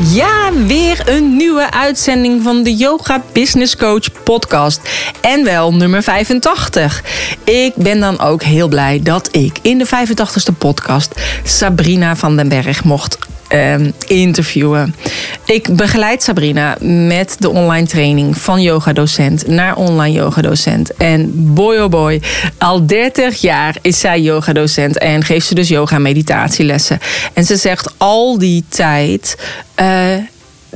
Ja, weer een nieuwe uitzending van de Yoga Business Coach podcast. En wel nummer 85. Ik ben dan ook heel blij dat ik in de 85ste podcast Sabrina van den Berg mocht ehm, interviewen. Ik begeleid Sabrina met de online training van yogadocent naar online yogadocent. En boy oh boy, al 30 jaar is zij yogadocent en geeft ze dus yoga meditatielessen. En ze zegt al die tijd. eh,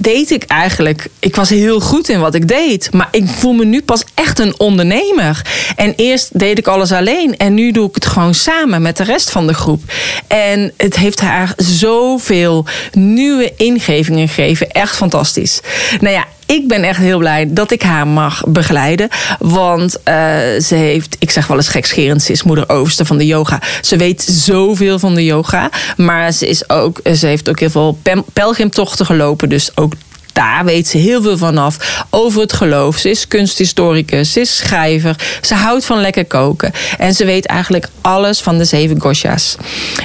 deed ik eigenlijk. Ik was heel goed in wat ik deed. Maar ik voel me nu pas echt een ondernemer. En eerst deed ik alles alleen. En nu doe ik het gewoon samen met de rest van de groep. En het heeft haar zoveel nieuwe ingevingen gegeven. Echt fantastisch. Nou ja. Ik ben echt heel blij dat ik haar mag begeleiden. Want eh, ze heeft, ik zeg wel eens gekscherend, ze is moeder overste van de yoga. Ze weet zoveel van de yoga. Maar ze, is ook, ze heeft ook heel veel pel- pelgrimtochten gelopen. Dus ook daar weet ze heel veel vanaf over het geloof. Ze is kunsthistoricus, ze is schrijver, ze houdt van lekker koken. En ze weet eigenlijk alles van de zeven gosha's.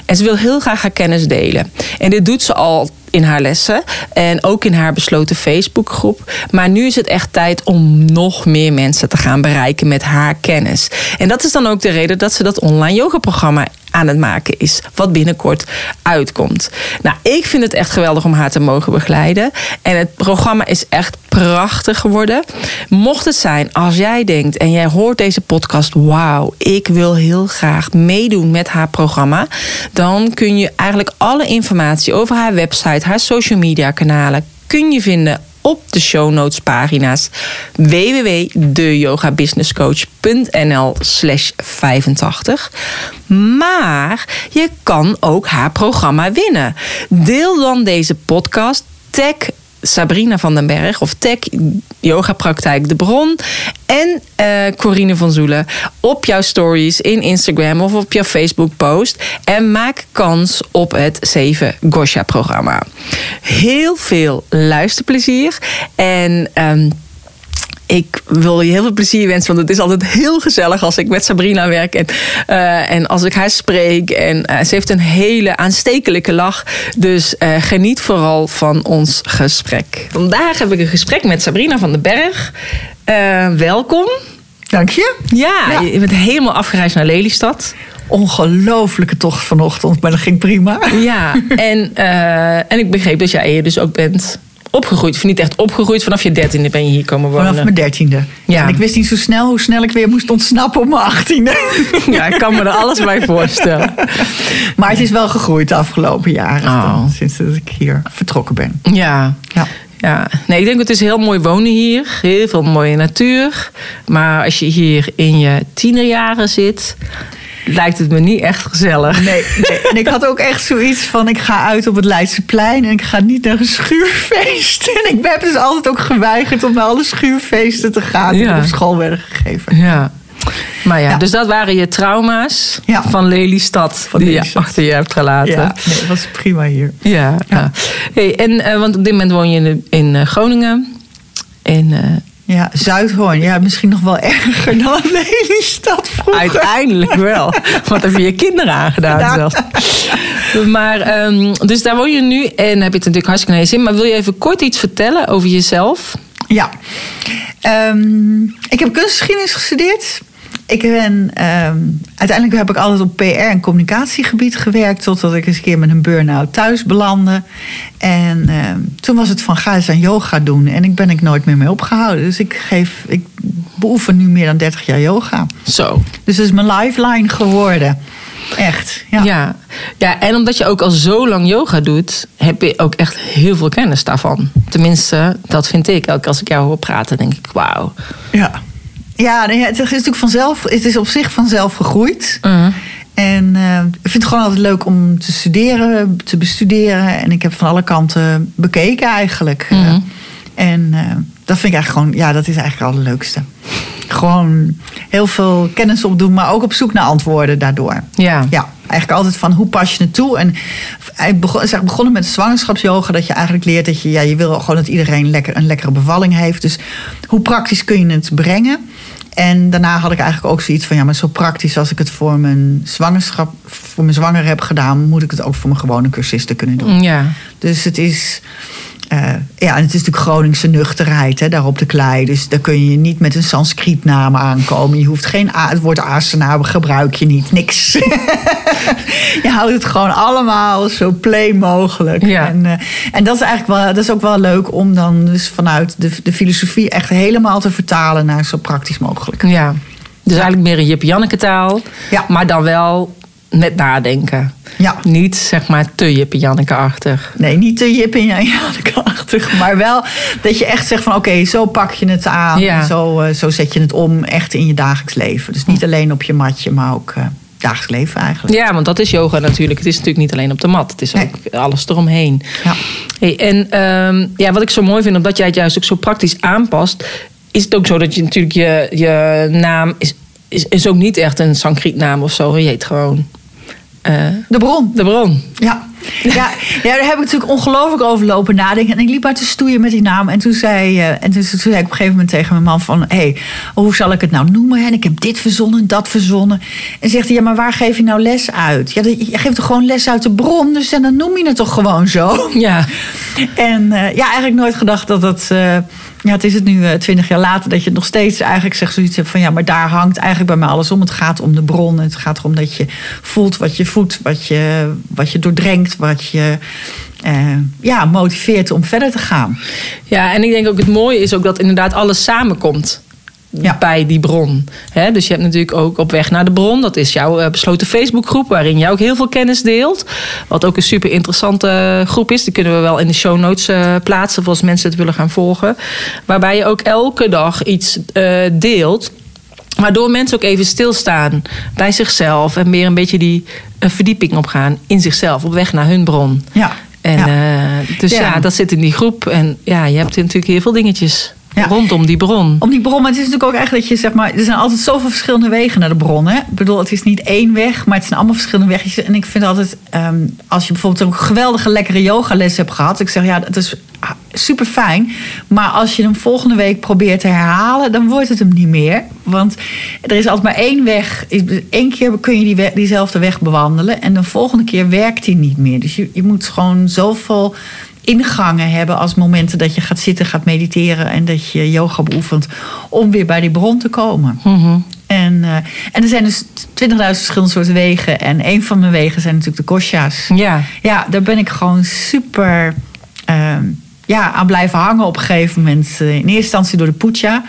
En ze wil heel graag haar kennis delen. En dit doet ze al in haar lessen en ook in haar besloten Facebookgroep. Maar nu is het echt tijd om nog meer mensen te gaan bereiken met haar kennis. En dat is dan ook de reden dat ze dat online yoga-programma aan het maken is, wat binnenkort uitkomt. Nou, ik vind het echt geweldig om haar te mogen begeleiden. En het programma is echt prachtig geworden. Mocht het zijn, als jij denkt en jij hoort deze podcast, wauw, ik wil heel graag meedoen met haar programma, dan kun je eigenlijk alle informatie over haar website, haar social media kanalen, kun je vinden op de show notes pagina's www.deyogabusinesscoach.nl slash 85. Maar je kan ook haar programma winnen. Deel dan deze podcast, tag Sabrina van den Berg of tag Yoga Praktijk De Bron en eh, Corine van Zoelen op jouw stories in Instagram of op jouw Facebook post en maak kans op het 7 Gosha programma. Heel veel luisterplezier en ehm, ik wil je heel veel plezier wensen, want het is altijd heel gezellig als ik met Sabrina werk en, eh, en als ik haar spreek. En eh, ze heeft een hele aanstekelijke lach. Dus eh, geniet vooral van ons gesprek. Vandaag heb ik een gesprek met Sabrina van den Berg. Welkom. Dank je. Ja, Ja. je bent helemaal afgereisd naar Lelystad. Ongelofelijke tocht vanochtend, maar dat ging prima. Ja, en, en ik begreep dat jij hier dus ook bent opgegroeid. Of niet echt opgegroeid, vanaf je dertiende ben je hier komen wonen. Vanaf mijn dertiende. Ja. En ik wist niet zo snel hoe snel ik weer moest ontsnappen op mijn achttiende. Ja, ik kan me er alles bij voorstellen. Maar het is wel gegroeid de afgelopen jaren. Oh. dan, Sinds dat ik hier vertrokken ben. Ja. Ja. Ja, nee, ik denk het is heel mooi wonen hier. Heel veel mooie natuur. Maar als je hier in je tienerjaren zit, lijkt het me niet echt gezellig. Nee, nee. En ik had ook echt zoiets van: ik ga uit op het Leidseplein en ik ga niet naar een schuurfeest. En ik heb dus altijd ook geweigerd om naar alle schuurfeesten te gaan die Ja. op school werden gegeven. Ja. Maar ja, Ja. dus dat waren je trauma's Ja. van Lelystad Van die je achter je hebt gelaten. Ja, nee, het was prima hier. Ja, ja. Hey, en, eh, want op dit moment woon je in, in eh, Groningen. En eh, Ja, Zuidhoorn. Ja, misschien nog wel erger dan Lelystad vroeger. uiteindelijk wel. Wat heb je je kinderen aangedaan Ja. zelfs. Maar, ehm, dus daar woon je nu en heb je het natuurlijk hartstikke naar zin. Maar wil je even kort iets vertellen over jezelf? Ja. Ehm, ik heb kunstgeschiedenis gestudeerd. Ik ben, ehm, uiteindelijk heb ik altijd op PR en communicatiegebied gewerkt... totdat ik eens een keer met een burn-out thuis belandde. En ehm, toen was het van ga eens aan yoga doen. En ik ben ik nooit meer mee opgehouden. Dus ik, geef, ik beoefen nu meer dan 30 jaar yoga. Zo. Dus dat is mijn lifeline geworden. Echt, ja. Ja. ja, en omdat je ook al zo lang yoga doet, heb je ook echt heel veel kennis daarvan. Tenminste, dat vind ik. Elke als ik jou hoor praten, denk ik, wauw. Ja, ja nee, het is natuurlijk vanzelf, het is op zich vanzelf gegroeid. Mhm. En eh, ik vind het gewoon altijd leuk om te studeren, te bestuderen. En ik heb van alle kanten bekeken eigenlijk. Mhm. En eh, dat vind ik eigenlijk gewoon, ja, dat is eigenlijk het allerleukste. Gewoon heel veel kennis opdoen, maar ook op zoek naar antwoorden daardoor. Ja. Ja, eigenlijk altijd van hoe pas je het toe. En ik begon, is eigenlijk begonnen met zwangerschapsyoga. Dat je eigenlijk leert dat je, ja, je wil gewoon dat iedereen lekker, een lekkere bevalling heeft. Dus hoe praktisch kun je het brengen? En daarna had ik eigenlijk ook zoiets van, ja, maar zo praktisch als ik het voor mijn zwangerschap, voor mijn zwanger heb gedaan, moet ik het ook voor mijn gewone cursisten kunnen doen. Ja. Dus het is. Eh, ja, en het is natuurlijk Groningse nuchterheid, hè, daar op de klei. Dus daar kun je niet met een Sanskrietnaam aankomen. Je hoeft geen a, het woord asana gebruik je niet, niks. je houdt het gewoon allemaal zo plain mogelijk. Ja. En, eh, en dat is eigenlijk wel, dat is ook wel leuk om dan dus vanuit de, de filosofie echt helemaal te vertalen naar zo praktisch mogelijk. Ja. Dus eigenlijk meer een Jip Janneke taal. Ja. Maar dan wel met nadenken. Ja. Niet zeg maar te Jip Janneke-achtig. Nee, niet te jip en Janneke-achtig. Maar wel dat je echt zegt van oké, zo pak je het aan. Ja. Zo, eh, zo zet je het om echt in je dagelijks leven. Dus niet alleen op je matje, maar ook eh, dagelijks leven eigenlijk. Ja, want dat is yoga natuurlijk. Het is natuurlijk niet alleen op de mat. Het is Nee. ook alles eromheen. Ja. Hey, en ehm, ja, wat ik zo mooi vind, omdat jij het juist ook zo praktisch aanpast... is het ook zo dat je natuurlijk je, je naam... Is, is, is ook niet echt een Sanskriet-naam of zo. Je heet gewoon eh, De bron. de bron. Ja. Ja, ja, daar heb ik natuurlijk ongelooflijk over lopen nadenken. En ik liep uit te stoeien met die naam. En toen zei, eh, en toen, toen zei ik op een gegeven moment tegen mijn man van... hé, hey, hoe zal ik het nou noemen? En ik heb dit verzonnen, dat verzonnen. En zegt hij, ja, maar waar geef je nou les uit? Ja, je geeft toch gewoon les uit de bron? Dus dan noem je het toch gewoon zo? Ja, En eh, ja, eigenlijk nooit gedacht dat dat... eh, ja, het is het nu twintig jaar later dat je nog steeds eigenlijk zegt zoiets hebt van... ja, maar daar hangt eigenlijk bij mij alles om. Het gaat om de bron. Het gaat erom dat je voelt wat je voedt, wat je, wat je doordrenkt... wat je eh, ja, motiveert om verder te gaan. Ja, en ik denk ook het mooie is ook dat inderdaad alles samenkomt. Ja. Bij die bron. Dus je hebt natuurlijk ook op weg naar de bron. Dat is jouw eh, besloten Facebookgroep. Waarin jij ook heel veel kennis deelt. Wat ook een super interessante groep is. Die kunnen we wel in de show notes eh, plaatsen. Voor als mensen het willen gaan volgen. Waarbij je ook elke dag iets eh, deelt. Waardoor mensen ook even stilstaan bij zichzelf. En meer een beetje die eh, verdieping opgaan in zichzelf. Op weg naar hun bron. Ja. En ja. eh, dus ja. Ja. dat zit in die groep. En ja, je hebt natuurlijk heel veel dingetjes Ja. rondom die bron. Om die bron, maar het is natuurlijk ook echt dat je zeg maar, er zijn altijd zoveel verschillende wegen naar de bron. Hè? Ik bedoel, het is niet één weg, maar het zijn allemaal verschillende wegjes. En ik vind altijd, ehm, als je bijvoorbeeld een geweldige lekkere yogales hebt gehad, ik zeg ja, dat is super fijn. Maar als je hem volgende week probeert te herhalen, dan wordt het hem niet meer. Want er is altijd maar één weg. Eén keer kun je die diezelfde weg bewandelen en de volgende keer werkt die niet meer. Dus je, je moet gewoon zoveel ingangen hebben als momenten dat je gaat zitten, gaat mediteren en dat je yoga beoefent om weer bij die bron te komen. Mhm. En, eh, en er zijn dus 20.000 verschillende soorten wegen. En een van mijn wegen zijn natuurlijk de kosha's. Ja. Ja, daar ben ik gewoon super ehm, ja, aan blijven hangen op een gegeven moment. Eh, In eerste instantie door de puja.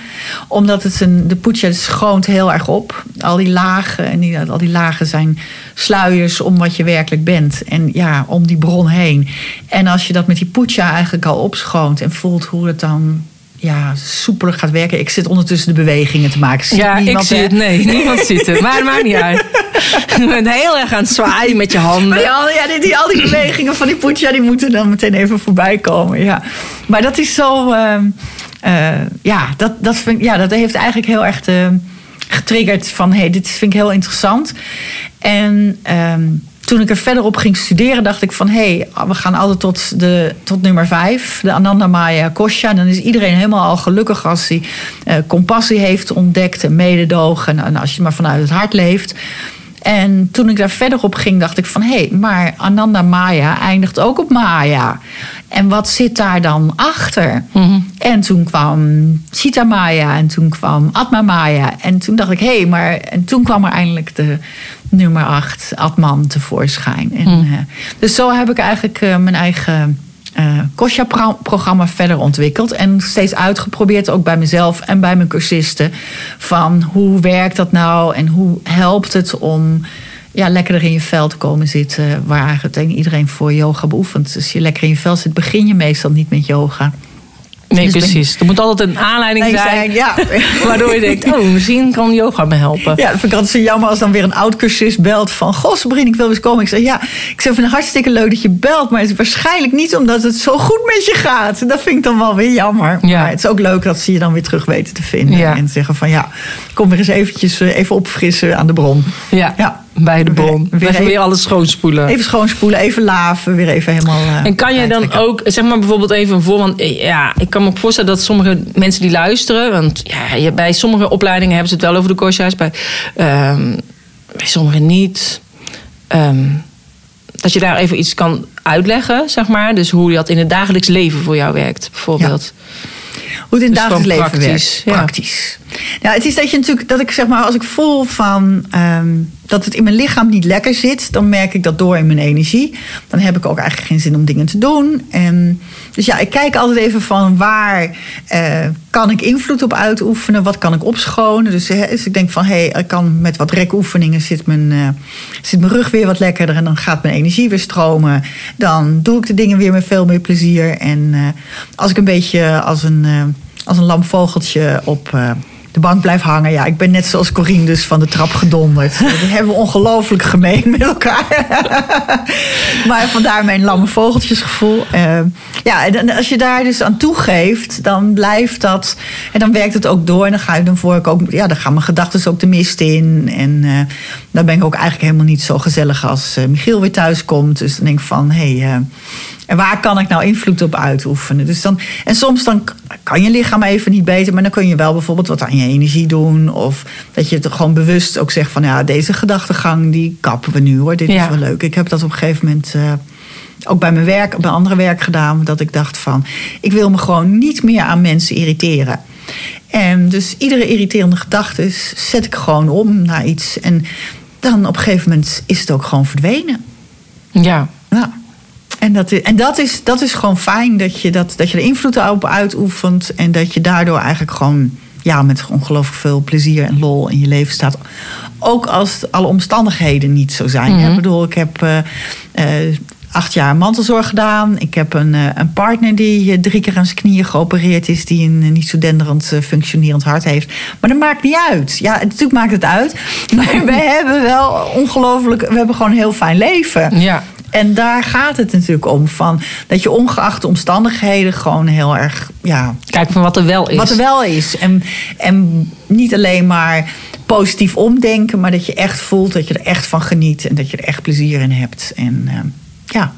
Omdat het een, de puja schoont heel erg op. Al die lagen. En die, al die lagen zijn sluiers om wat je werkelijk bent. En ja, om die bron heen. En als je dat met die puja eigenlijk al opschoont. En voelt hoe het dan ja, soepeler gaat werken. Ik zit ondertussen de bewegingen te maken. Ja, ik zie het. Nee, niemand ziet het. Maar het maakt niet uit. Je bent heel erg aan het zwaaien met je handen. Maar ja, ja die, die, al die bewegingen van die poetja, die moeten dan meteen even voorbij komen. Ja. Maar dat is zo. ehm, eh, ja, dat, dat, vind, ja, dat heeft eigenlijk heel erg eh, getriggerd van hé, hey, dit vind ik heel interessant. En ehm, toen ik er verder op ging studeren, dacht ik van hé, hey, we gaan altijd tot, de, tot nummer vijf, de Ananda Maya Kosha. Dan is iedereen helemaal al gelukkig als hij eh, compassie heeft ontdekt en mededogen. En als je maar vanuit het hart leeft. En toen ik daar verder op ging, dacht ik van hé, hey, maar Ananda Maya eindigt ook op Maya. En wat zit daar dan achter? Mhm. En toen kwam Sita Maya en toen kwam Atma Maya. En toen dacht ik, hé, hey, maar. En toen kwam er eindelijk de nummer 8, Atman, tevoorschijn. En, Mhm. eh, dus zo heb ik eigenlijk eh, mijn eigen. eh Kosha-programma verder ontwikkeld. En steeds uitgeprobeerd, ook bij mezelf en bij mijn cursisten. Van hoe werkt dat nou en hoe helpt het om ja, lekkerder in je vel te komen zitten. Waar eigenlijk iedereen voor yoga beoefent. Dus als je lekker in je vel zit, begin je meestal niet met yoga. Nee, Dus ben- precies. Er moet altijd een aanleiding zijn. zijn, ja. Waardoor je denkt, oh, misschien kan yoga me helpen. Ja, dat vind ik altijd zo jammer als dan weer een oud-cursist belt van... Goh, Sabrine, ik wil eens komen. Ik zeg, ja, ik zeg, vind het hartstikke leuk dat je belt... maar het is waarschijnlijk niet omdat het zo goed met je gaat. Dat vind ik dan wel weer jammer. Ja. Maar het is ook leuk dat ze je dan weer terug weten te vinden. Ja. En zeggen van, ja, kom weer eens eventjes eh, even opfrissen aan de bron. Ja, Ja. Bij de bron. Weer- weer Even weer alles schoonspoelen. Even schoonspoelen, even laven, weer even helemaal... eh, En kan je dan ook, zeg maar bijvoorbeeld even voor, want eh, ja, ik kan me ook voorstellen dat sommige mensen die luisteren, want ja, je- bij sommige opleidingen hebben ze het wel over de kosha's, bij, ehm, bij sommige niet. Ehm, dat je daar even iets kan uitleggen, zeg maar. Dus hoe dat in het dagelijks leven voor jou werkt, bijvoorbeeld. Hoe het in het Dus dagelijks leven praktisch, werkt. Praktisch. Ja, het is dat je natuurlijk, dat ik zeg maar, als ik voel van ehm, dat het in mijn lichaam niet lekker zit, dan merk ik dat door in mijn energie. Dan heb ik ook eigenlijk geen zin om dingen te doen. En, dus ja, ik kijk altijd even van waar eh, kan ik invloed op uitoefenen, wat kan ik opschonen. Dus, dus ik denk van, hé, hey, ik kan met wat rekoefeningen zit mijn, eh, zit mijn rug weer wat lekkerder en dan gaat mijn energie weer stromen. Dan doe ik de dingen weer met veel meer plezier. En eh, als ik een beetje als een, als een lam vogeltje op de bank blijf hangen. Ja, ik ben net zoals Corine dus van de trap gedonderd. Dat hebben we ongelooflijk gemeen met elkaar. maar vandaar mijn lamme vogeltjesgevoel. Eh, ja, en als je daar dus aan toegeeft, dan blijft dat. En dan werkt het ook door. En dan, ga, dan, voel ik ook, ja, dan gaan mijn gedachten ook de mist in. En eh, dan ben ik ook eigenlijk helemaal niet zo gezellig als eh, Michiel weer thuis komt. Dus dan denk ik van, hé, hey, en waar kan ik nou invloed op uitoefenen? Dus dan, en soms dan kan je lichaam even niet beter, maar dan kun je wel bijvoorbeeld wat aan je energie doen. Of dat je het gewoon bewust ook zegt van ja, deze gedachtegang die kappen we nu hoor. Dit Ja. is wel leuk. Ik heb dat op een gegeven moment eh, ook bij mijn werk, bij andere werk gedaan. Dat ik dacht van ik wil me gewoon niet meer aan mensen irriteren. En dus iedere irriterende gedachte zet ik gewoon om naar iets. En dan op een gegeven moment is het ook gewoon verdwenen. Ja. Ja. En, dat is, en dat, is, dat is gewoon fijn dat je, dat, dat je er invloed op uitoefent. En dat je daardoor eigenlijk gewoon ja, met ongelooflijk veel plezier en lol in je leven staat. Ook als alle omstandigheden niet zo zijn. Mhm. Ik bedoel, ik heb eh, eh, acht jaar mantelzorg gedaan. Ik heb een, eh, een partner die drie keer aan zijn knieën geopereerd is. Die een niet zo denderend functionerend hart heeft. Maar dat maakt niet uit. Ja, natuurlijk maakt het uit. Maar we hebben wel ongelooflijk... We hebben gewoon een heel fijn leven. Ja. En daar gaat het natuurlijk om. Van dat je ongeacht de omstandigheden gewoon heel erg. Ja, Kijk van wat er wel is. wat er wel is. En, en niet alleen maar positief omdenken, maar dat je echt voelt dat je er echt van geniet en dat je er echt plezier in hebt. En eh, ja.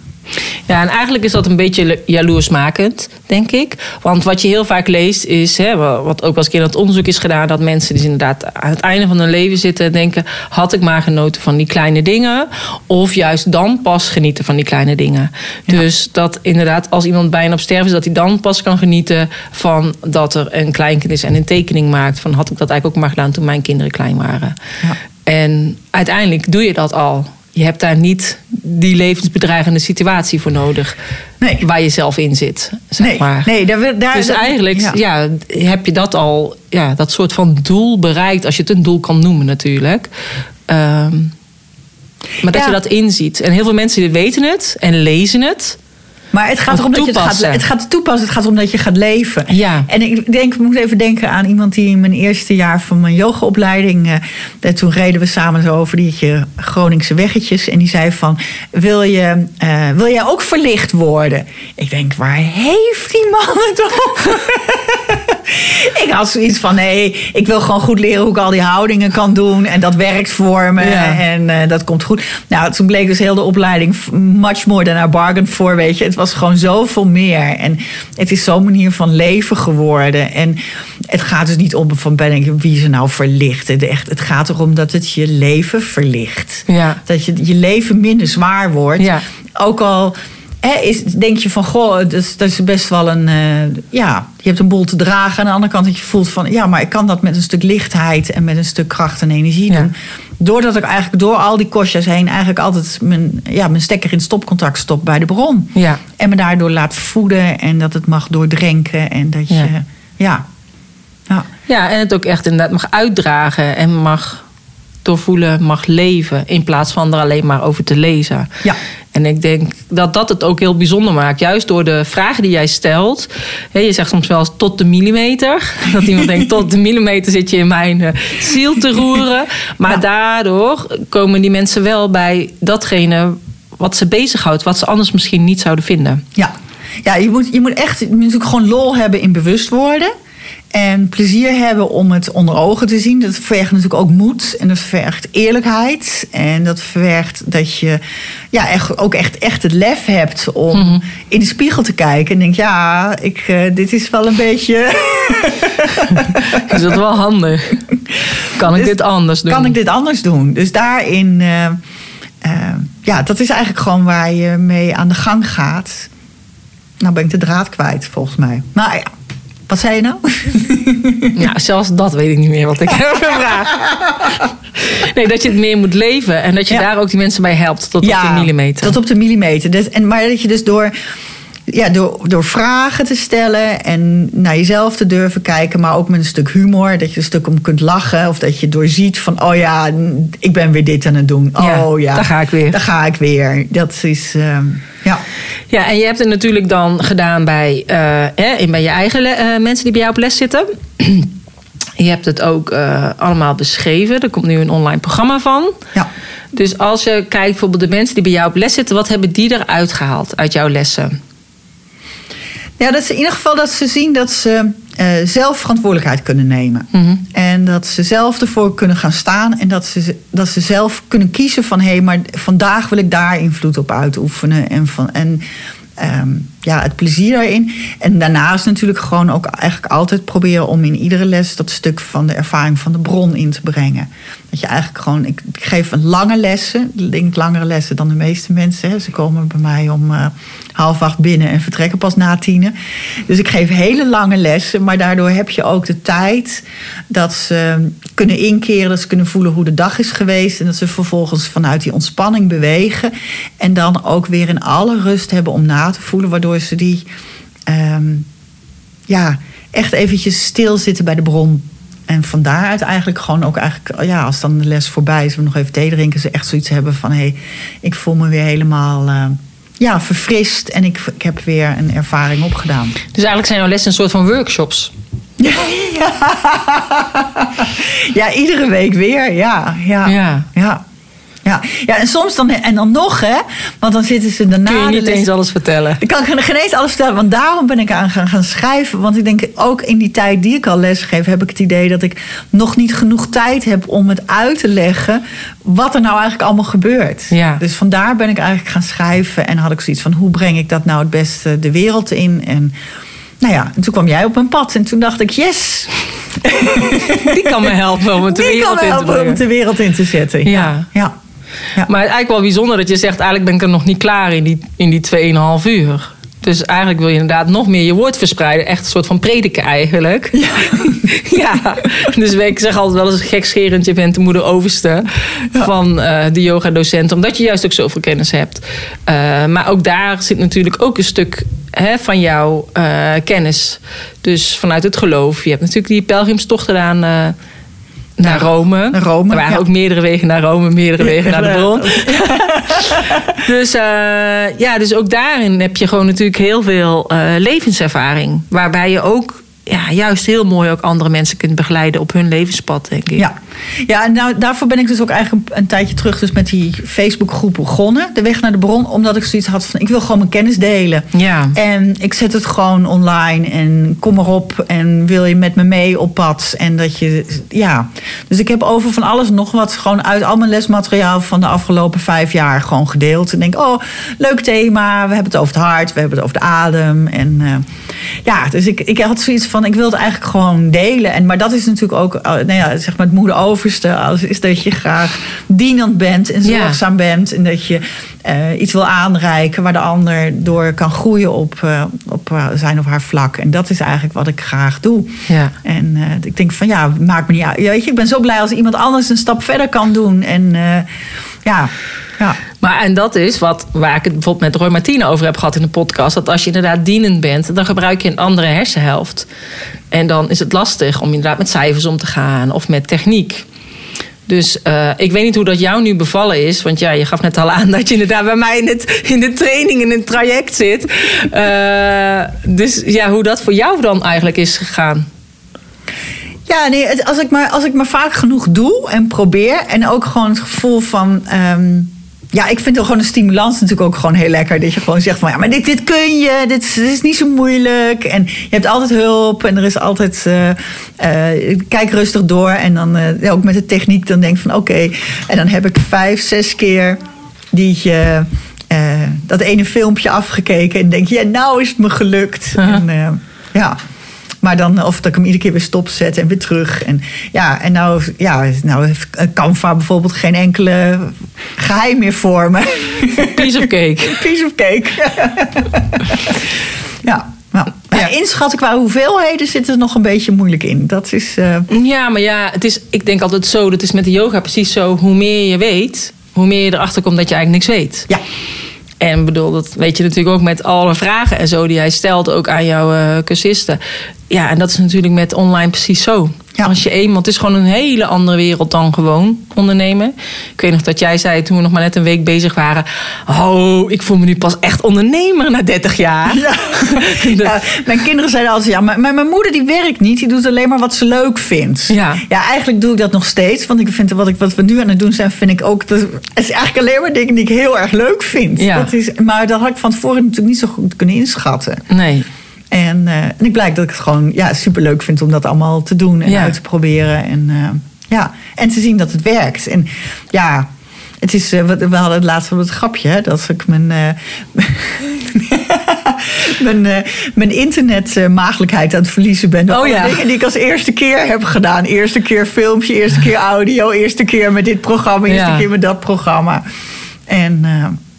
Ja, en eigenlijk is dat een beetje jaloersmakend, denk ik. Want wat je heel vaak leest is, hè, wa- wat ook wel eens een keer aan het onderzoek is gedaan, dat mensen dus inderdaad aan het einde van hun leven zitten en denken: had ik maar genoten van die kleine dingen? Of juist dan pas genieten van die kleine dingen. Dus dat inderdaad, als iemand bijna op sterven is, dat hij dan pas kan genieten van dat er een kleinkind is en een tekening maakt. Van had ik dat eigenlijk ook maar gedaan toen mijn kinderen klein waren. Ja. En uiteindelijk doe je dat al. Je hebt daar niet die levensbedreigende situatie voor nodig. Nee. Waar je zelf in zit. Zeg Nee, maar. nee daar, daar, dus dat- eigenlijk ja. ja. heb je dat al, ja, dat soort van doel bereikt. Als je het een doel kan noemen natuurlijk. Ehm, maar dat Ja. je dat inziet. En heel veel mensen weten het en lezen het. Maar het gaat erom dat je het gaat, toepassen. het gaat toepassen. Het gaat erom dat je gaat leven. Ja. En ik denk, ik moet even denken aan iemand die in mijn eerste jaar van mijn yogaopleiding. eh, eh, toen reden we samen zo over die eh, Groningse weggetjes. En die zei van, wil, je, eh, wil jij ook verlicht worden? Ik denk, waar heeft die man het over? ik had zoiets van, nee, ik wil gewoon goed leren hoe ik al die houdingen kan doen. En dat werkt voor me. Ja. En eh, dat komt goed. Nou, toen bleek dus heel de opleiding much more than I bargained for, weet je. Het was gewoon zoveel meer. En het is zo'n manier van leven geworden. En het gaat dus niet om van ben ik wie ze nou verlicht. Het, echt, het gaat erom dat het je leven verlicht. Ja. Dat je, je leven minder zwaar wordt. Ja. Ook al is, denk je van, goh, dat is, dat is best wel een... eh, ja, je hebt een boel te dragen. Aan de andere kant dat je voelt van... ja, maar ik kan dat met een stuk lichtheid... en met een stuk kracht en energie Ja. doen. Doordat ik eigenlijk door al die kostjes heen... eigenlijk altijd mijn, ja, mijn stekker in stopcontact stop bij de bron. Ja. En me daardoor laat voeden en dat het mag doordrenken. En dat je... Ja. Ja. ja. ja. Ja, en het ook echt inderdaad mag uitdragen en mag doorvoelen, mag leven. In plaats van er alleen maar over te lezen. Ja. En ik denk dat dat het ook heel bijzonder maakt. Juist door de vragen die jij stelt. Hè, je zegt soms wel eens tot de millimeter. Dat iemand denkt tot de millimeter zit je in mijn uh, ziel te roeren. Maar Ja. daardoor komen die mensen wel bij datgene wat ze bezighoudt. Wat ze anders misschien niet zouden vinden. Ja, ja je, moet, je moet echt je moet natuurlijk gewoon lol hebben in bewust worden. En plezier hebben om het onder ogen te zien. Dat vergt natuurlijk ook moed. En dat vergt eerlijkheid. En dat vergt dat je ja, echt, ook echt, echt het lef hebt om Mhm. in de spiegel te kijken. En denk, ja, ik, eh, dit is wel een beetje... Is dat wel handig? Kan ik Dus dit anders doen? kan ik dit anders doen? Dus daarin, eh, eh, ja, dat is eigenlijk gewoon waar je mee aan de gang gaat. Nou ben ik de draad kwijt, volgens mij. Nou ja, wat zei je nou? Ja, zelfs dat weet ik niet meer wat ik heb gevraagd. Nee, dat je het meer moet leven. En dat je Ja. daar ook die mensen bij helpt. Tot op de millimeter. Tot op de millimeter. Dus, en, maar dat je dus door, ja, door, door vragen te stellen en naar jezelf te durven kijken, maar ook met een stuk humor, dat je een stuk om kunt lachen. Of dat je doorziet van, oh ja, ik ben weer dit aan het doen. Oh ja, daar ga ik weer. Daar ga ik weer. Dat is, ehm, ja. Ja, en je hebt het natuurlijk dan gedaan bij, eh, in- bij je eigen eh, mensen die bij jou op les zitten. Je hebt het ook eh, allemaal beschreven. Er komt nu een online programma van. ja. Dus als je kijkt bijvoorbeeld de mensen die bij jou op les zitten, wat hebben die eruit gehaald uit jouw lessen? Ja, dat ze in ieder geval dat ze zien dat ze eh, zelf verantwoordelijkheid kunnen nemen. Mhm. En dat ze zelf ervoor kunnen gaan staan. En dat ze, dat ze zelf kunnen kiezen van... hé, maar vandaag wil ik daar invloed op uitoefenen. En, van, en ehm, ja, het plezier daarin. En daarnaast natuurlijk gewoon ook eigenlijk altijd proberen... om in iedere les dat stuk van de ervaring van de bron in te brengen. Dat je eigenlijk gewoon... Ik, ik geef een lange lessen. Ik denk langere lessen dan de meeste mensen. Hè. Ze komen bij mij om eh, half acht binnen... en vertrekken pas na tienen. Dus ik geef hele lange lessen. Maar daardoor heb je ook de tijd... dat ze kunnen inkeren, dat ze kunnen voelen hoe de dag is geweest... en dat ze vervolgens vanuit die ontspanning bewegen... en dan ook weer in alle rust hebben om na te voelen... waardoor ze die... ehm, ja, echt eventjes stilzitten bij de bron. En van daaruit eigenlijk gewoon ook eigenlijk, ja, als dan de les voorbij is, we nog even thee drinken, ze echt zoiets hebben van hé, hey, ik voel me weer helemaal eh, ja, verfrist en ik, ik heb weer een ervaring opgedaan. Dus eigenlijk zijn jouw lessen een soort van workshops. Ja, iedere week weer, ja. Ja, Ja. ja. Ja. ja en soms dan, en dan nog, hè, want dan zitten ze daarna. Kun je niet les- eens alles vertellen. Ik kan geen eens alles vertellen, want daarom ben ik aan gaan, gaan schrijven. Want ik denk, ook in die tijd die ik al lesgeef, heb ik het idee dat ik nog niet genoeg tijd heb om het uit te leggen wat er nou eigenlijk allemaal gebeurt. Ja. Dus vandaar ben ik eigenlijk gaan schrijven en had ik zoiets van, hoe breng ik dat nou het beste de wereld in? En nou ja, en toen kwam jij op mijn pad en toen dacht ik, yes, Die kan me helpen om het de wereld kan in te helpen om brengen. het de wereld in te zetten. Ja. ja. ja. Maar het is eigenlijk wel bijzonder dat je zegt... eigenlijk ben ik er nog niet klaar in die, in die 2,5 uur. Dus eigenlijk wil je inderdaad nog meer je woord verspreiden. Echt een soort van prediken eigenlijk. Ja. ja. Dus ik zeg altijd wel eens gekscherend... je bent de moeder overste van eh, de yoga-docent. Omdat je juist ook zoveel kennis hebt. Eh, maar ook daar zit natuurlijk ook een stuk hè, van jouw eh, kennis. Dus vanuit het geloof. Je hebt natuurlijk die pelgrimstocht gedaan... naar Rome. naar Rome, Er waren ja. ook meerdere wegen naar Rome, meerdere wegen naar de bron. dus, eh, ja, dus ook daarin heb je gewoon natuurlijk heel veel eh, levenservaring. Waarbij je ook ja, juist heel mooi ook andere mensen kunt begeleiden op hun levenspad, denk ik. Ja, ja en nou, daarvoor ben ik dus ook eigenlijk een, tijdje terug dus met die Facebookgroep begonnen. De weg naar de bron. Omdat ik zoiets had van, ik wil gewoon mijn kennis delen. Ja. En ik zet het gewoon online en kom erop en wil je met me mee op pad. En dat je, ja. Dus ik heb over van alles nog wat gewoon uit al mijn lesmateriaal van de afgelopen vijf jaar gewoon gedeeld. En denk, oh, leuk thema. We hebben het over het hart, we hebben het over de adem. En eh, ja, dus ik, ik had zoiets van, ik wil het eigenlijk gewoon delen. En, maar dat is natuurlijk ook, eh, nou ja, zeg maar het moeder overste. Als, is dat je graag dienend bent en Ja. zorgzaam bent. En dat je eh, iets wil aanreiken waar de ander door kan groeien op, eh, op zijn of haar vlak. En dat is eigenlijk wat ik graag doe. Ja. En ik denk van ja, maakt me niet uit. Ja, weet je, ik ben zo blij als iemand anders een stap verder kan doen. En ja, ja. Maar en dat is wat, waar ik het bijvoorbeeld met Roy Martine over heb gehad in de podcast. Dat als je inderdaad dienend bent, dan gebruik je een andere hersenhelft. En dan is het lastig om inderdaad met cijfers om te gaan of met techniek. Dus uh, ik weet niet hoe dat jou nu bevallen is. Want ja, je gaf net al aan dat je inderdaad bij mij in, het, in de training, in het traject zit. Uh, dus ja, hoe dat voor jou dan eigenlijk is gegaan. Ja, nee, als ik, maar, als ik maar vaak genoeg doe en probeer. En ook gewoon het gevoel van. Um, ja, ik vind het gewoon een stimulans natuurlijk ook gewoon heel lekker. Dat je gewoon zegt van ja, maar dit, dit kun je, dit is, dit is niet zo moeilijk. En je hebt altijd hulp en er is altijd. Uh, uh, kijk rustig door. En dan uh, ook met de techniek, dan denk ik van oké. Okay. En dan heb ik vijf, zes keer die. dat ene filmpje afgekeken en denk je, ja, nou is het me gelukt. -huh. En, ja. Maar dan of dat ik hem iedere keer weer stopzet en weer terug. En ja, en nou, ja, nou heeft Canva bijvoorbeeld geen enkele geheim meer voor me. Piece of cake. Piece of cake. ja. Nou, ja. inschatten qua hoeveelheden zit er nog een beetje moeilijk in. Dat is. Uh... Ja, maar ja, het is, ik denk altijd zo, dat is met de yoga precies zo. Hoe meer je weet, hoe meer je erachter komt dat je eigenlijk niks weet. Ja. En bedoel, dat weet je natuurlijk ook met alle vragen en zo die hij stelt, ook aan jouw uh, cursisten. Ja, en dat is natuurlijk met online precies zo. Ja. Als je eenmaal, het is gewoon een hele andere wereld dan gewoon ondernemen. Ik weet nog dat jij zei toen we nog maar net een week bezig waren. Oh, ik voel me nu pas echt ondernemer na 30 jaar. Ja. ja mijn kinderen zeiden altijd, ja, maar, maar, mijn moeder die werkt niet. Die doet alleen maar wat ze leuk vindt. Ja. ja, eigenlijk doe ik dat nog steeds. Want ik vind wat, ik, wat we nu aan het doen zijn, vind ik ook. Dat, het is eigenlijk alleen maar dingen die ik heel erg leuk vind. Ja. Dat is, maar dat had ik van tevoren natuurlijk niet zo goed kunnen inschatten. Nee. En, uh, en ik blijk dat ik het gewoon ja, superleuk vind om dat allemaal te doen en Ja. uit te proberen. En, uh, ja, en te zien dat het werkt. En ja, het is, uh, we hadden het laatst wel het grapje, hè, dat ik mijn, mijn, mijn internetmaagdelijkheid aan het verliezen ben. Oh, ja. Dingen die ik als eerste keer heb gedaan. Eerste keer filmpje, eerste keer audio, eerste keer met dit programma, eerste Ja. keer met dat programma. En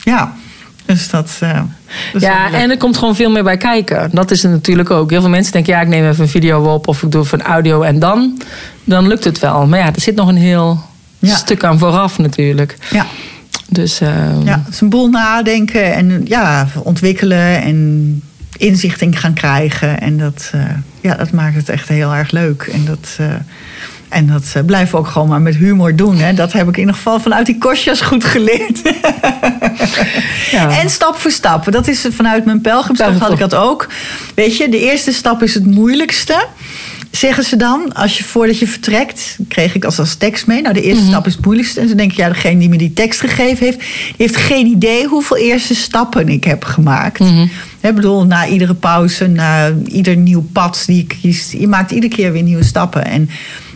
ja, dus dat. wel Ja, en er komt gewoon veel meer bij kijken. Dat is het natuurlijk ook. Heel veel mensen denken, ja, ik neem even een video op of ik doe even een audio en dan, dan lukt het wel. Maar ja, er zit nog een heel Ja. stuk aan vooraf natuurlijk. ja. Dus ehm, Ja, het is een boel nadenken en ja, ontwikkelen en inzicht in gaan krijgen. En dat, uh, ja, dat maakt het echt heel erg leuk. En dat, uh, en dat uh, blijven we ook gewoon maar met humor doen. Hè. Dat heb ik in ieder geval vanuit die kostjes goed geleerd. Ja. En stap voor stap. Dat is vanuit mijn pelgrimstocht had ik dat ook. Weet je, de eerste stap is het moeilijkste. Zeggen ze dan, als je voordat je vertrekt, kreeg ik als, als tekst mee. Nou, de eerste Mhm. stap is het moeilijkste. En dan denk ik, ja, degene die me die tekst gegeven heeft, heeft geen idee hoeveel eerste stappen ik heb gemaakt. Mhm. Ik bedoel, na iedere pauze, na ieder nieuw pad die je kiest, je maakt iedere keer weer nieuwe stappen. En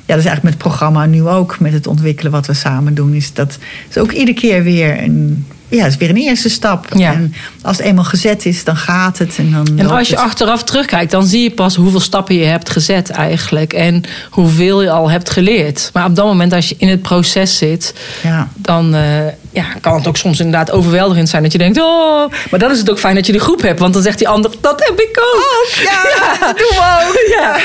ja, dat is eigenlijk met het programma nu ook, met het ontwikkelen wat we samen doen, is dat is ook iedere keer weer een. Ja, is weer een eerste stap. Ja. En als het eenmaal gezet is, dan gaat het. En, dan En als je het. achteraf terugkijkt, dan zie je pas hoeveel stappen je hebt gezet eigenlijk. En hoeveel je al hebt geleerd. Maar op dat moment, als je in het proces zit, Ja. dan uh, ja, kan het ook soms inderdaad overweldigend zijn. Dat je denkt, oh, maar dan is het ook fijn dat je de groep hebt. Want dan zegt die ander, dat heb ik ook. Ja, dat doen we ook. Ja.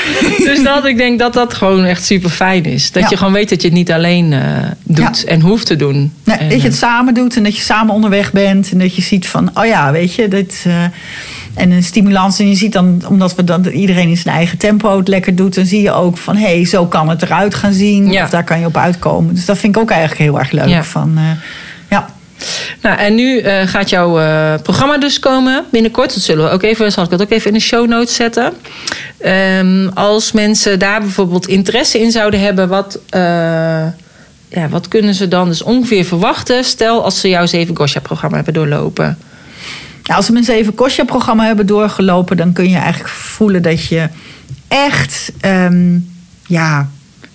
Dus dat, ik denk dat dat gewoon echt super fijn is. Dat Ja. je gewoon weet dat je het niet alleen uh, doet Ja. en hoeft te doen. Nee, en, dat je het samen doet en dat je samen onderweg bent. En dat je ziet van, oh ja, weet je, dit. Uh, en een stimulans. En je ziet dan, omdat we dan iedereen in zijn eigen tempo het lekker doet, dan zie je ook van hé, hey, zo kan het eruit gaan zien. Ja. Of daar kan je op uitkomen. Dus dat vind ik ook eigenlijk heel erg leuk. Ja. Van, uh, ja. Nou, en nu uh, gaat jouw uh, programma dus komen binnenkort. Dat zullen we ook even, zal ik dat ook even in de show notes zetten. Um, als mensen daar bijvoorbeeld interesse in zouden hebben, wat, uh, ja, wat kunnen ze dan dus ongeveer verwachten? Stel als ze jouw Zeven Gosha-programma hebben doorlopen. Nou, als ze een Zeven Gosha-programma hebben doorgelopen, dan kun je eigenlijk voelen dat je echt, um, ja,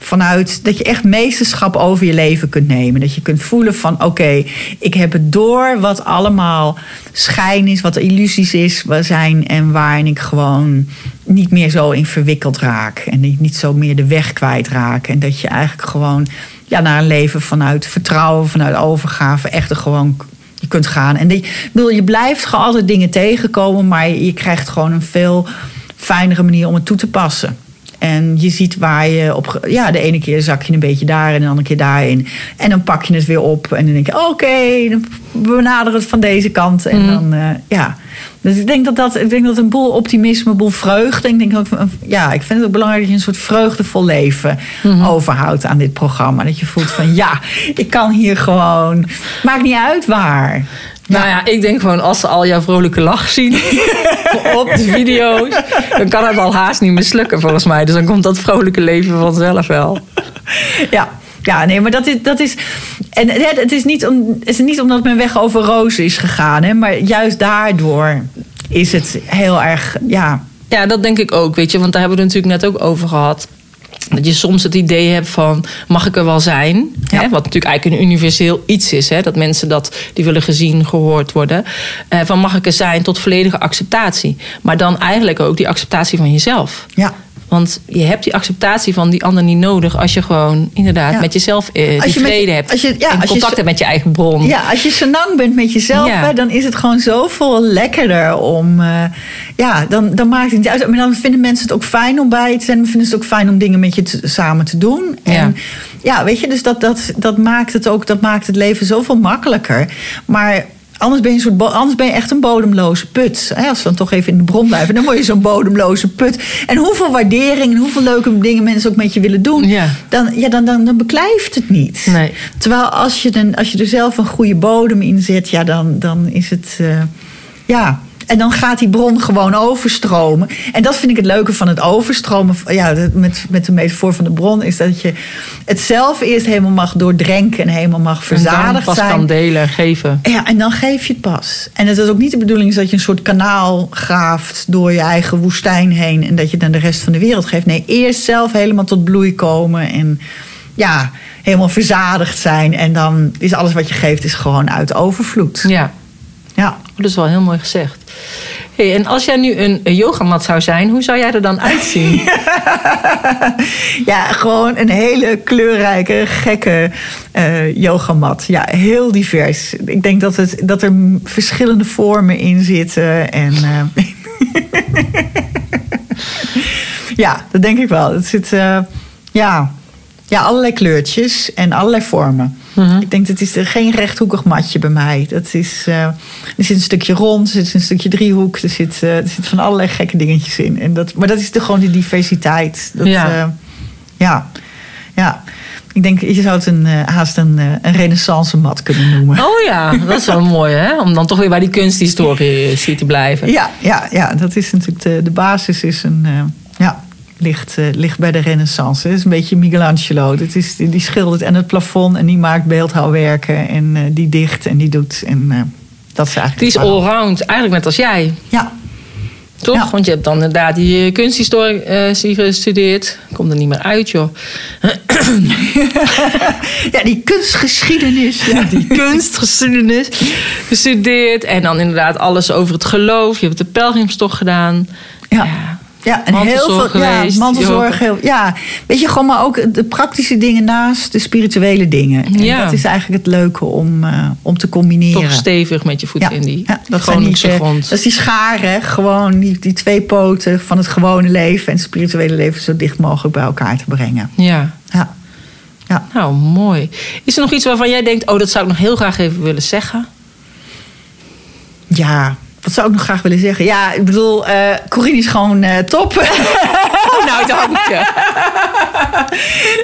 vanuit dat je echt meesterschap over je leven kunt nemen. Dat je kunt voelen van oké, ik heb het door wat allemaal schijn is, wat illusies is, zijn en waarin ik gewoon niet meer zo in verwikkeld raak en niet, zo meer de weg kwijtraak. En dat je eigenlijk gewoon ja, naar een leven vanuit vertrouwen, vanuit overgave, echt er gewoon je kunt gaan. En die, je blijft gewoon altijd dingen tegenkomen, maar je krijgt gewoon een veel fijnere manier om het toe te passen. En je ziet waar je op. Ja, de ene keer zak je een beetje daar en de andere keer daarin. En dan pak je het weer op. En dan denk je: oké, dan benaderen het van deze kant. En dan, eh, ja. Dus ik denk dat dat, ik denk dat een boel optimisme, een boel vreugde. Ik denk ook, ja, ik vind het ook belangrijk dat je een soort vreugdevol leven overhoudt aan dit programma. Dat je voelt van ja, ik kan hier gewoon. Maakt niet uit waar. Nou ja, ik denk gewoon als ze al jouw vrolijke lach zien op de video's, dan kan het al haast niet mislukken volgens mij. Dus dan komt dat vrolijke leven vanzelf wel. Ja. Ja, nee, maar dat is. Dat is en het het is, niet om, het is niet omdat mijn weg over rozen is gegaan, hè, maar juist daardoor is het heel erg. Ja, Ja, dat denk ik ook, weet je. Want daar hebben we het natuurlijk net ook over gehad. Dat je soms het idee hebt van, mag ik er wel zijn? Ja. Hè? Wat natuurlijk eigenlijk een universeel iets is. Hè? Dat mensen dat, die willen gezien, gehoord worden. Eh, van mag ik er zijn tot volledige acceptatie. Maar dan eigenlijk ook die acceptatie van jezelf. ja. Want je hebt die acceptatie van die ander niet nodig... als je gewoon inderdaad Ja. met jezelf eh, die je met- vrede hebt. als je- ja, en als je contact hebt met je eigen bron. Ja, als je senang bent met jezelf, Ja. hè, dan is het gewoon zoveel lekkerder om. eh, ja, dan, dan maakt het niet uit. Maar dan vinden mensen het ook fijn om bij te zijn. Dan vinden ze het ook fijn om dingen met je te- samen te doen. En Ja. ja, weet je, dus dat, dat, dat maakt het ook, dat maakt het leven zoveel makkelijker. Maar. Anders ben, je een soort anders ben je echt een bodemloze put. Hè, Als we dan toch even in de bron blijven, dan word je zo'n bodemloze put. En hoeveel waardering en hoeveel leuke dingen mensen ook met je willen doen, Ja. dan, ja, dan, dan, dan beklijft het niet. Nee. Terwijl als je, dan, als je er zelf een goede bodem in zet, ja, dan, dan is het. eh, ja. En dan gaat die bron gewoon overstromen. En dat vind ik het leuke van het overstromen. Ja, met, met de metafoor van de bron is dat je het zelf eerst helemaal mag doordrenken en helemaal mag En dan verzadigd pas zijn. kan delen en geven. Ja, en dan geef je het pas. En het is ook niet de bedoeling dat je een soort kanaal graaft door je eigen woestijn heen en dat je dan de rest van de wereld geeft. Nee, eerst zelf helemaal tot bloei komen en ja, helemaal verzadigd zijn. En dan is alles wat je geeft is gewoon uit overvloed. Ja. Ja. Dat is wel heel mooi gezegd. Hey, en als jij nu een, yogamat zou zijn, hoe zou jij er dan uitzien? Ja, gewoon een hele kleurrijke, gekke eh, yogamat. Ja, heel divers. Ik denk dat, het, dat er verschillende vormen in zitten. En, eh, ja, dat denk ik wel. Het zit, eh, ja, ja, allerlei kleurtjes en allerlei vormen. Ik denk dat het is geen rechthoekig matje bij mij. Dat is, eh, er zit een stukje rond, er zit een stukje driehoek. Er zit, eh, er zit van allerlei gekke dingetjes in. En dat, maar dat is de, gewoon die diversiteit. Dat, Ja. eh, ja, ja. Ik denk, je zou het een, haast een, een renaissance mat kunnen noemen. Oh ja, dat is wel mooi hè? Om dan toch weer bij die kunsthistorie te blijven. Ja, ja, ja, dat is natuurlijk de, de basis is een, ligt, eh, ligt bij de renaissance. Het is een beetje Michelangelo. Dat is, die, die schildert en het plafond en die maakt beeldhouwwerken en eh, die dicht en die doet. En eh, dat is eigenlijk Die is allround, eigenlijk net als jij. Ja, Toch? Ja. Want je hebt dan inderdaad die kunsthistorie gestudeerd. Komt er niet meer uit, joh. ja, die kunstgeschiedenis. Ja. Die kunstgeschiedenis gestudeerd. En dan inderdaad alles over het geloof. Je hebt de pelgrimstocht gedaan. Ja. Ja, en heel veel. Ja, mantelzorg. Heel, ja, weet je, gewoon maar ook de praktische dingen naast de spirituele dingen. En Ja. dat is eigenlijk het leuke om, eh, om te combineren. Toch stevig met je voeten in die ja, dat Groningse eh, grond. Dat is die scharen, gewoon die, die twee poten van het gewone leven en het spirituele leven zo dicht mogelijk bij elkaar te brengen. Ja. Ja, ja. Nou, mooi. Is er nog iets waarvan jij denkt... oh, dat zou ik nog heel graag even willen zeggen? ja. Wat zou ik nog graag willen zeggen? Ja, ik bedoel, eh Corine is gewoon eh, top. Oh, nou, dank je.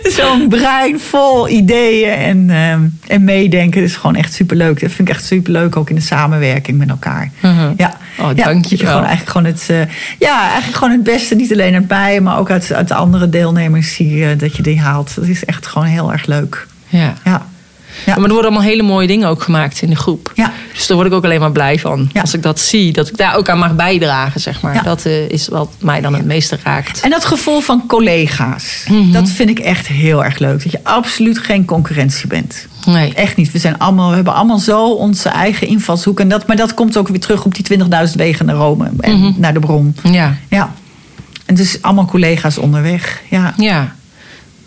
Zo'n brein vol ideeën en, ehm, en meedenken. Dat is gewoon echt superleuk. Dat vind ik echt superleuk, ook in de samenwerking met elkaar. Mhm. Ja. Oh, ja, dank je wel. gewoon eigenlijk gewoon het, eh, ja, eigenlijk gewoon het beste, niet alleen uit mij, maar ook uit, uit de andere deelnemers die, eh, dat je die haalt. Dat is echt gewoon heel erg leuk. Ja. Ja. Ja. Maar er worden allemaal hele mooie dingen ook gemaakt in de groep. Ja. Dus daar word ik ook alleen maar blij van. Ja. Als ik dat zie, dat ik daar ook aan mag bijdragen, zeg maar. Ja. Dat eh, is wat mij dan het meeste raakt. En dat gevoel van collega's, Mhm. dat vind ik echt heel erg leuk. Dat je absoluut geen concurrentie bent. Nee. Echt niet. We, zijn allemaal, we hebben allemaal zo onze eigen invalshoek. En dat, maar dat komt ook weer terug op die 20.000 wegen naar Rome en Mhm. naar de bron. Ja. Ja. En dus allemaal collega's onderweg. Ja. Ja.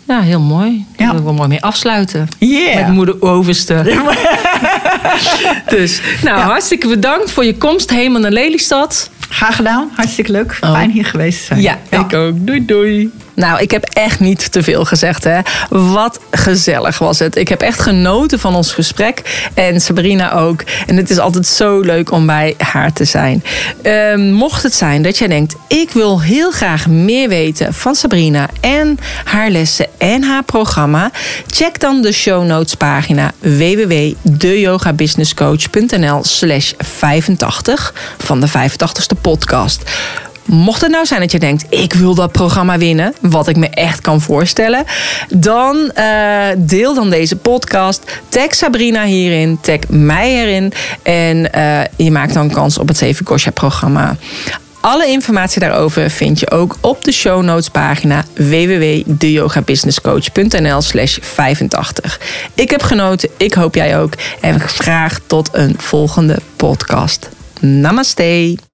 Ja, heel mooi. Daar wil ik wel mooi mee afsluiten. Yeah. Met moeder Overste. dus, nou, hartstikke bedankt voor je komst helemaal naar Lelystad. Graag gedaan. Hartstikke leuk. Oh. Fijn hier geweest te zijn. Ja, ik ook. Doei, doei. Nou, ik heb echt niet te veel gezegd, hè. Wat gezellig was het. Ik heb echt genoten van ons gesprek. En Sabrina ook. En het is altijd zo leuk om bij haar te zijn. Ehm, mocht het zijn dat jij denkt... ik wil heel graag meer weten van Sabrina... en haar lessen en haar programma... check dan de show notes pagina www.deyogabusinesscoach.nl slash 85 van de 85ste podcast. Mocht het nou zijn dat je denkt, ik wil dat programma winnen, wat ik me echt kan voorstellen, dan uh, deel dan deze podcast. Tag Sabrina hierin, tag mij erin en uh, je maakt dan kans op het 7 Kosha programma. Alle informatie daarover vind je ook op de show notes pagina www.deyogabusinesscoach.nl slash 85. Ik heb genoten, ik hoop jij ook. En graag tot een volgende podcast. Namaste.